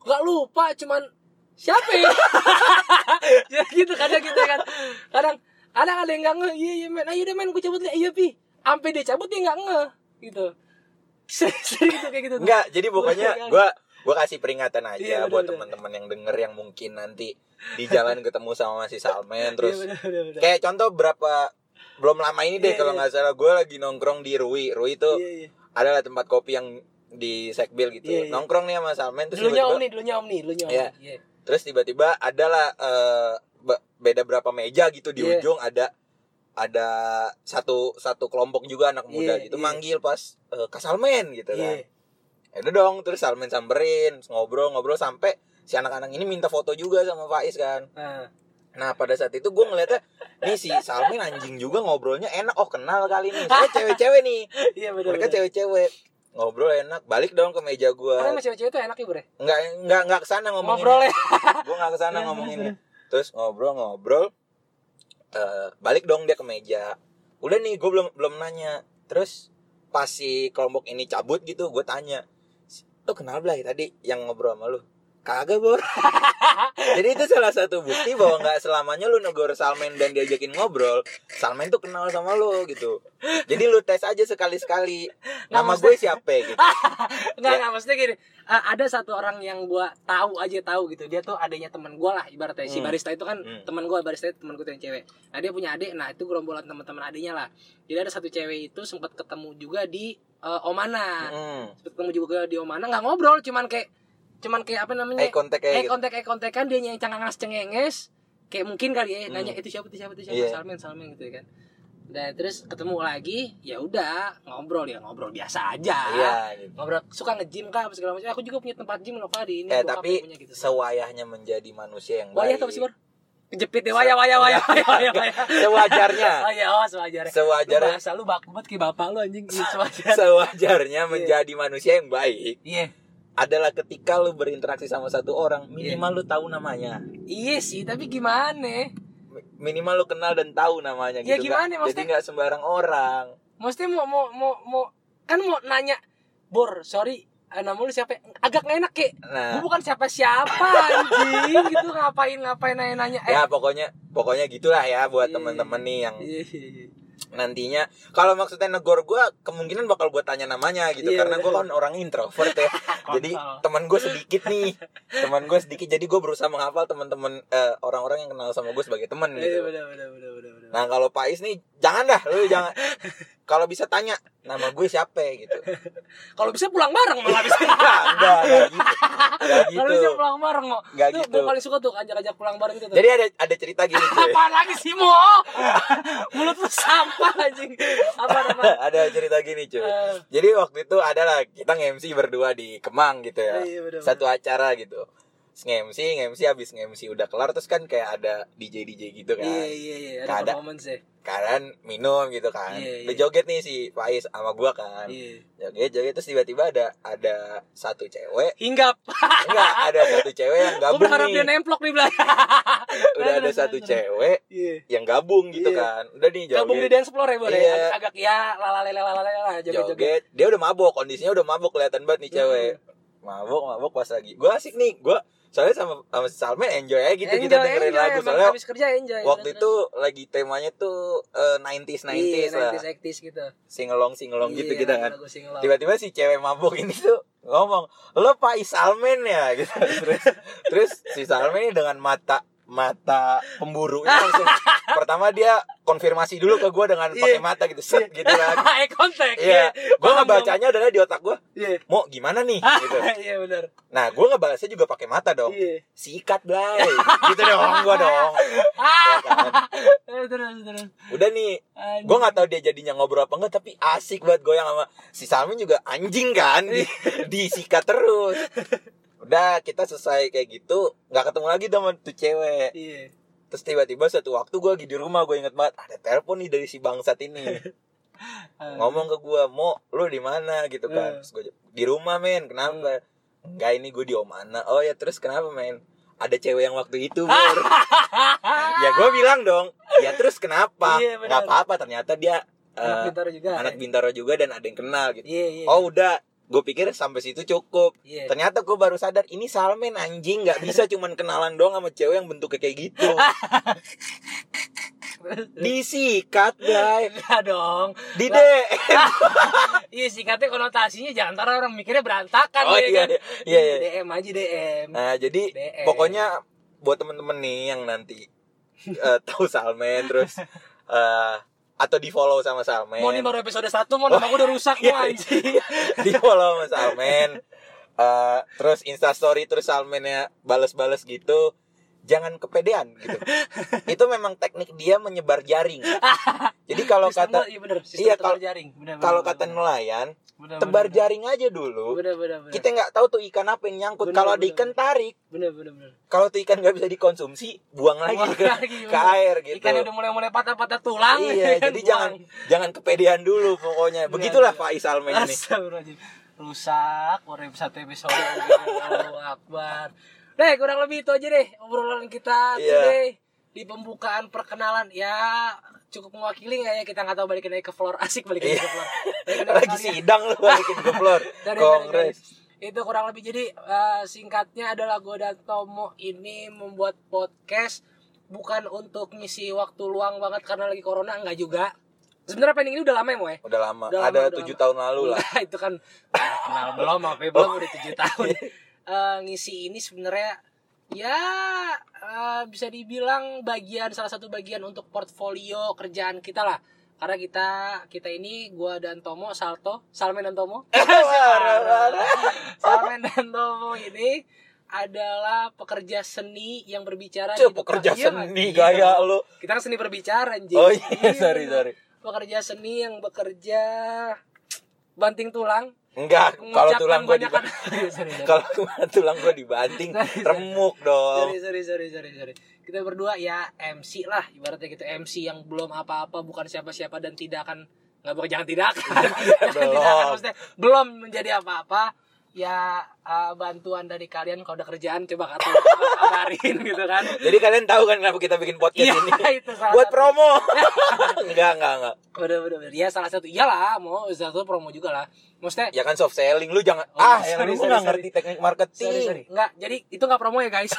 Nggak lupa cuman siapa ya? (laughs) Ya gitu kadang gitu kan. Kadang kadang ada yang nggak ngeh iya iya men. Ayo deh men gue cabut lihat iya pi. Sampai dia cabut dia nggak ngeh gitu. (laughs) Sering gitu kayak gitu enggak jadi pokoknya Iya, gue gue kasih peringatan aja Iya, bener, buat teman-teman yang denger yang mungkin nanti di jalan ketemu sama si Salmen (laughs) terus Iya, bener, bener, bener. kayak contoh berapa belum lama ini deh Iya, kalau iya. nggak salah gue lagi nongkrong di Rui. Rui itu iya iya. adalah tempat kopi yang di Sekbil gitu. Iya, iya. nongkrong nih sama Salmen terus dulunya om nih dulunya om nih dulunya om Iya. Terus tiba-tiba adalah eh, be- beda berapa meja gitu di Iya. ujung ada ada satu satu kelompok juga anak muda Iya, gitu iya. manggil pas eh, ke Salmen gitu kan Iya. Ya udah dong terus Salmen samperin ngobrol-ngobrol sampai si anak-anak ini minta foto juga sama Faiz kan Nah, nah pada saat itu gue ngeliatnya nih si Salmen anjing juga ngobrolnya enak oh kenal kali nih saya (laughs) cewek-cewek nih iya benar. mereka cewek-cewek ngobrol enak balik dong ke meja gue Karena cewek-cewek itu enak ya, Bre. nggak nggak nggak ke sana ngomongin Ngobrol ya. (laughs) gue nggak ke sana Iya, ngomonginnya terus ngobrol-ngobrol eh, balik dong dia ke meja. Udah nih gue belum belum nanya. Terus pas si kelompok ini cabut gitu gue tanya lo kenal Blay tadi yang ngobrol sama lu kagak bor (laughs) jadi itu salah satu bukti bahwa nggak selamanya lu negor Salmen dan diajakin ngobrol Salmen tuh kenal sama lu gitu jadi lu tes aja sekali sekali nama gue siapa gitu (laughs) Enggak, Ya. enggak maksudnya gini. eh, ada satu orang yang gua tahu aja tahu gitu. Dia tuh adanya teman gua lah ibaratnya. Si Hmm. barista itu kan Hmm. teman gua, barista itu teman tuh yang cewek. Nah, dia punya adik. Nah, itu gerombolan teman-teman adiknya lah. Jadi ada satu cewek itu sempat ketemu juga di eh, Omana. Hmm. Sempat ketemu juga di Omana nggak ngobrol, cuman kayak cuman kayak apa namanya? eye contact kayak eh gitu kontak eh kontekan dia yang cengenges cengenges kayak mungkin kali ya Hmm. nanya itu siapa itu siapa itu siapa Iya. Salmen Salmen gitu ya kan dan terus ketemu lagi ya udah ngobrol ya ngobrol biasa aja iya gitu. ngobrol suka nge-gym kah apa segala macam aku juga punya tempat gym loh di ini Eh tapi punya gitu sewayahnya menjadi manusia yang wayah baik. tuh apa sih Bor? kejepit ya wayah wayah wayah (laughs) wayah wayah wayah Sewajarnya. (laughs) oh iya oh sewajarnya lu Sewajarnya. bahasa lu baku banget kayak bapak lu anjing Iya, sewajarnya Sewajarnya menjadi manusia yang baik iya adalah ketika lu berinteraksi sama satu orang minimal lu tahu namanya. iya sih tapi gimana Mi- Minimal lu kenal dan tahu namanya Ya, gitu. gimana, maksudnya? Jadi nggak sembarang orang. Maksudnya mau mau mau mau kan mau nanya Bor, sorry, eh, nama lu siapa? Agak gak enak kayak Nah, Gue bukan siapa-siapa (laughs) anjing gitu ngapain ngapain nanya-nanya eh, ya pokoknya pokoknya gitulah ya buat Iya, teman-teman nih yang iya, iya, iya. Nantinya. Kalau maksudnya negor gua kemungkinan bakal gua tanya namanya gitu. Iya, karena gua kan orang introvert ya. (laughs) Jadi teman gue sedikit nih. Teman gue sedikit. Jadi gue berusaha menghafal teman-teman eh, orang-orang yang kenal sama gue sebagai teman Iya gitu. benar benar benar benar benar. nah kalau Pak Is nih jangan dah. Lu jangan. (laughs) Kalau bisa tanya nama gue siapa gitu (laughs) Kalau bisa pulang bareng malah bisa. (laughs) enggak enggak enggak gitu enggak (laughs) Kalau gitu bisa pulang bareng kok. Nggak Tuh, gitu. Gue paling suka tuh ajak-ajak pulang bareng gitu tuh. jadi ada ada cerita gini cuy Apaan lagi sih Mo? Mulut lu sampah anjing. Apa apa? ada cerita gini cuy Eh. jadi waktu itu adalah kita nge-MC berdua di Kemang gitu ya Iya, bener, satu acara gitu nge-MC nge-MC habis nge-MC udah kelar terus kan kayak ada DJ DJ gitu kan Iya iya iya ada performance ya. kalian minum gitu kan Iya, udah iya. joget nih si Faiz sama gua kan Iya. joget joget terus tiba-tiba ada ada satu cewek Hinggap. enggak ada satu cewek yang (laughs) gabung berharap dia nih nemplok di belakang. (laughs) udah ada satu cewek Iya. yang gabung gitu Iya. kan udah nih joget Gabung di dance floor ya boleh. Iya. Agak, ya lalalele lalalele joget-joget. joget dia udah mabok kondisinya udah mabok kelihatan banget nih cewek mabok mabok pas lagi gua asik nih gua soalnya sama sama Salman enjoy aja gitu kita dengerin lagu emang soalnya habis kerja enjoy. waktu itu lagi temanya tuh eh, 90s 90s iya, lah 90s 80s gitu. singelong singelong gitu Iya, gitu kan lagu singelong. tiba-tiba si cewek mabuk ini tuh ngomong lo Pak Salmen ya (laughs) gitu terus terus si Salmen ini dengan mata mata pemburu. Ini langsung (laughs) pertama dia konfirmasi dulu ke gue dengan pakai Iya. mata gitu. Set gitu kan. (laughs) Eye contact. iya. Gue Paham dong. ngebacanya adalah di otak gue Iya. mau gimana nih? (laughs) Gitu. Iya benar. nah gue ngebalasnya juga pakai mata dong. Iya. sikat blay. Gitu dong gue dong. Ya kan? Terus terus. udah nih gue nggak tahu dia jadinya ngobrol apa enggak tapi asik banget goyang sama si Salmin juga anjing kan. Di, disikat terus udah kita selesai kayak gitu nggak ketemu lagi sama tuh cewek. Iya. terus tiba-tiba suatu waktu gue lagi di rumah gue inget banget ada telepon nih dari si bangsat ini. (laughs) Ngomong ke gue mau lu di mana? gitu kan. Eh. terus gue di rumah men kenapa? Enggak ini gue di Omana oh ya terus kenapa men? Ada cewek yang waktu itu (laughs) Bor. ya gue bilang dong ya terus kenapa? Iya, nggak apa-apa ternyata dia Anak eh, pintar juga. anak bintaro juga dan ada yang kenal gitu. Iya iya. oh udah gue pikir sampai situ cukup Iya. ternyata gue baru sadar ini Salmen anjing nggak bisa (laughs) cuman kenalan doang sama cewek yang bentuknya kayak gitu (laughs) disikat guys Enggak dong. di DM (laughs) Iya sikatnya konotasinya jangan ntar orang mikirnya berantakan Oh, ya iya, kan. iya, iya. DM aja DM. Nah, jadi DM. pokoknya buat temen-temen nih yang nanti eh, tahu Salmen terus eh, atau di follow sama Salmen. Mau nih baru episode 1 mau nama gue udah rusak Iya, mau anjing. (laughs) di follow sama Salmen. Eh, terus Insta story terus Salmennya bales-bales gitu. Jangan kepedean gitu. (laughs) Itu memang teknik dia menyebar jaring. Jadi kalau Sistem kata iya bener, iya, kalau- jaring. Bener, bener, kalau bener, kata bener. nelayan, Bener, tebar bener, jaring aja dulu. Bener bener bener. Kita nggak tahu tuh ikan apa yang nyangkut. Bener, Kalau ada ikan tarik, bener bener bener. kalau tuh ikan nggak bisa dikonsumsi, buang lagi Buang ke, lagi, ke air gitu. Ikan udah mulai-mulai patah-patah tulang. iya, kan, (laughs) jadi buang. jangan jangan kepedean dulu pokoknya. Begitulah Bener. Pak ini. Rusak baru satu episode Allahu Akbar Deh kurang lebih itu aja deh Obrolan kita Iya. today Di pembukaan perkenalan Ya cukup mewakili nggak ya kita nggak tahu balikin lagi ke floor asik balikin lagi ke floor Balikin Iya. lagi ke Lagi floor, ya. sidang lu balikin ke floor. (laughs) Dari- Kongres. itu kurang lebih jadi eh, singkatnya adalah gue dan Tomo ini membuat podcast bukan untuk ngisi waktu luang banget karena lagi corona enggak juga sebenarnya planning ini udah lama ya Mo ya Udah lama. Udah lama, Ada tujuh tahun lalu lah. (laughs) Itu kan kenal belum apa belum udah tujuh (laughs) tahun Eh, ngisi ini sebenarnya ya eh, bisa dibilang bagian salah satu bagian untuk portfolio kerjaan kita lah. Karena kita kita ini gua dan Tomo Salto Salmen dan Tomo. (laughs) Salmen dan Tomo ini adalah pekerja seni yang berbicara Cuk, depan- pekerja Iya, seni iya. gaya lu. kita kan seni berbicara anjing. Oh iya, (laughs) sorry sorry. pekerja seni yang bekerja banting tulang Enggak, kalau tulang gua banyak dibanting, (laughs) kalau tulang gua dibanting, Sorry, remuk dong. sorry sorry sorry sorry sorry. Kita berdua ya MC lah ibaratnya gitu. MC yang belum apa-apa bukan siapa-siapa dan tidak akan nggak bukan jangan tidak akan. (laughs) Belum. tidak (laughs) akan, maksudnya belum menjadi apa-apa ya uh, bantuan dari kalian kalau ada kerjaan coba kata kabarin gitu kan (laughs) Jadi kalian tahu kan kenapa kita bikin podcast Iya, ini? (laughs) itu salah Buat satu. promo. (laughs) enggak, enggak, enggak. bener bener ya salah satu iyalah mau salah satu promo juga lah maksudnya Ya kan soft selling lu jangan Oh, ah sorry, yang lu nggak ngerti teknik marketing. sorry sorry nggak jadi itu nggak promo ya guys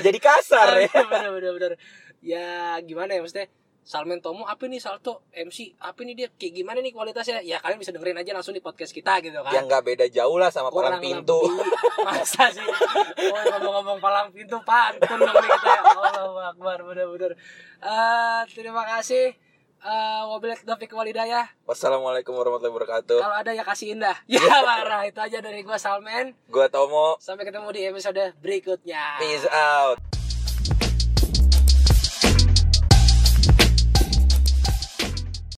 Jadi kasar ya. bener bener bener ya gimana ya maksudnya Salmen Tomo apa nih Salto MC apa nih dia kayak gimana nih kualitasnya ya kalian bisa dengerin aja langsung di podcast kita gitu kan Yang nggak beda jauh lah sama palang Kurang pintu. lebih. (laughs) masa sih oh ngomong-ngomong palang pintu pantun dong nih kita ya Allah Akbar bener-bener Eh, terima kasih Eh, wabillahi taufiq walhidayah. Wassalamualaikum warahmatullahi wabarakatuh. Kalau ada ya kasihin dah. (laughs) Ya parah itu aja dari gua Salmen. Gua Tomo. Sampai ketemu di episode berikutnya. Peace out.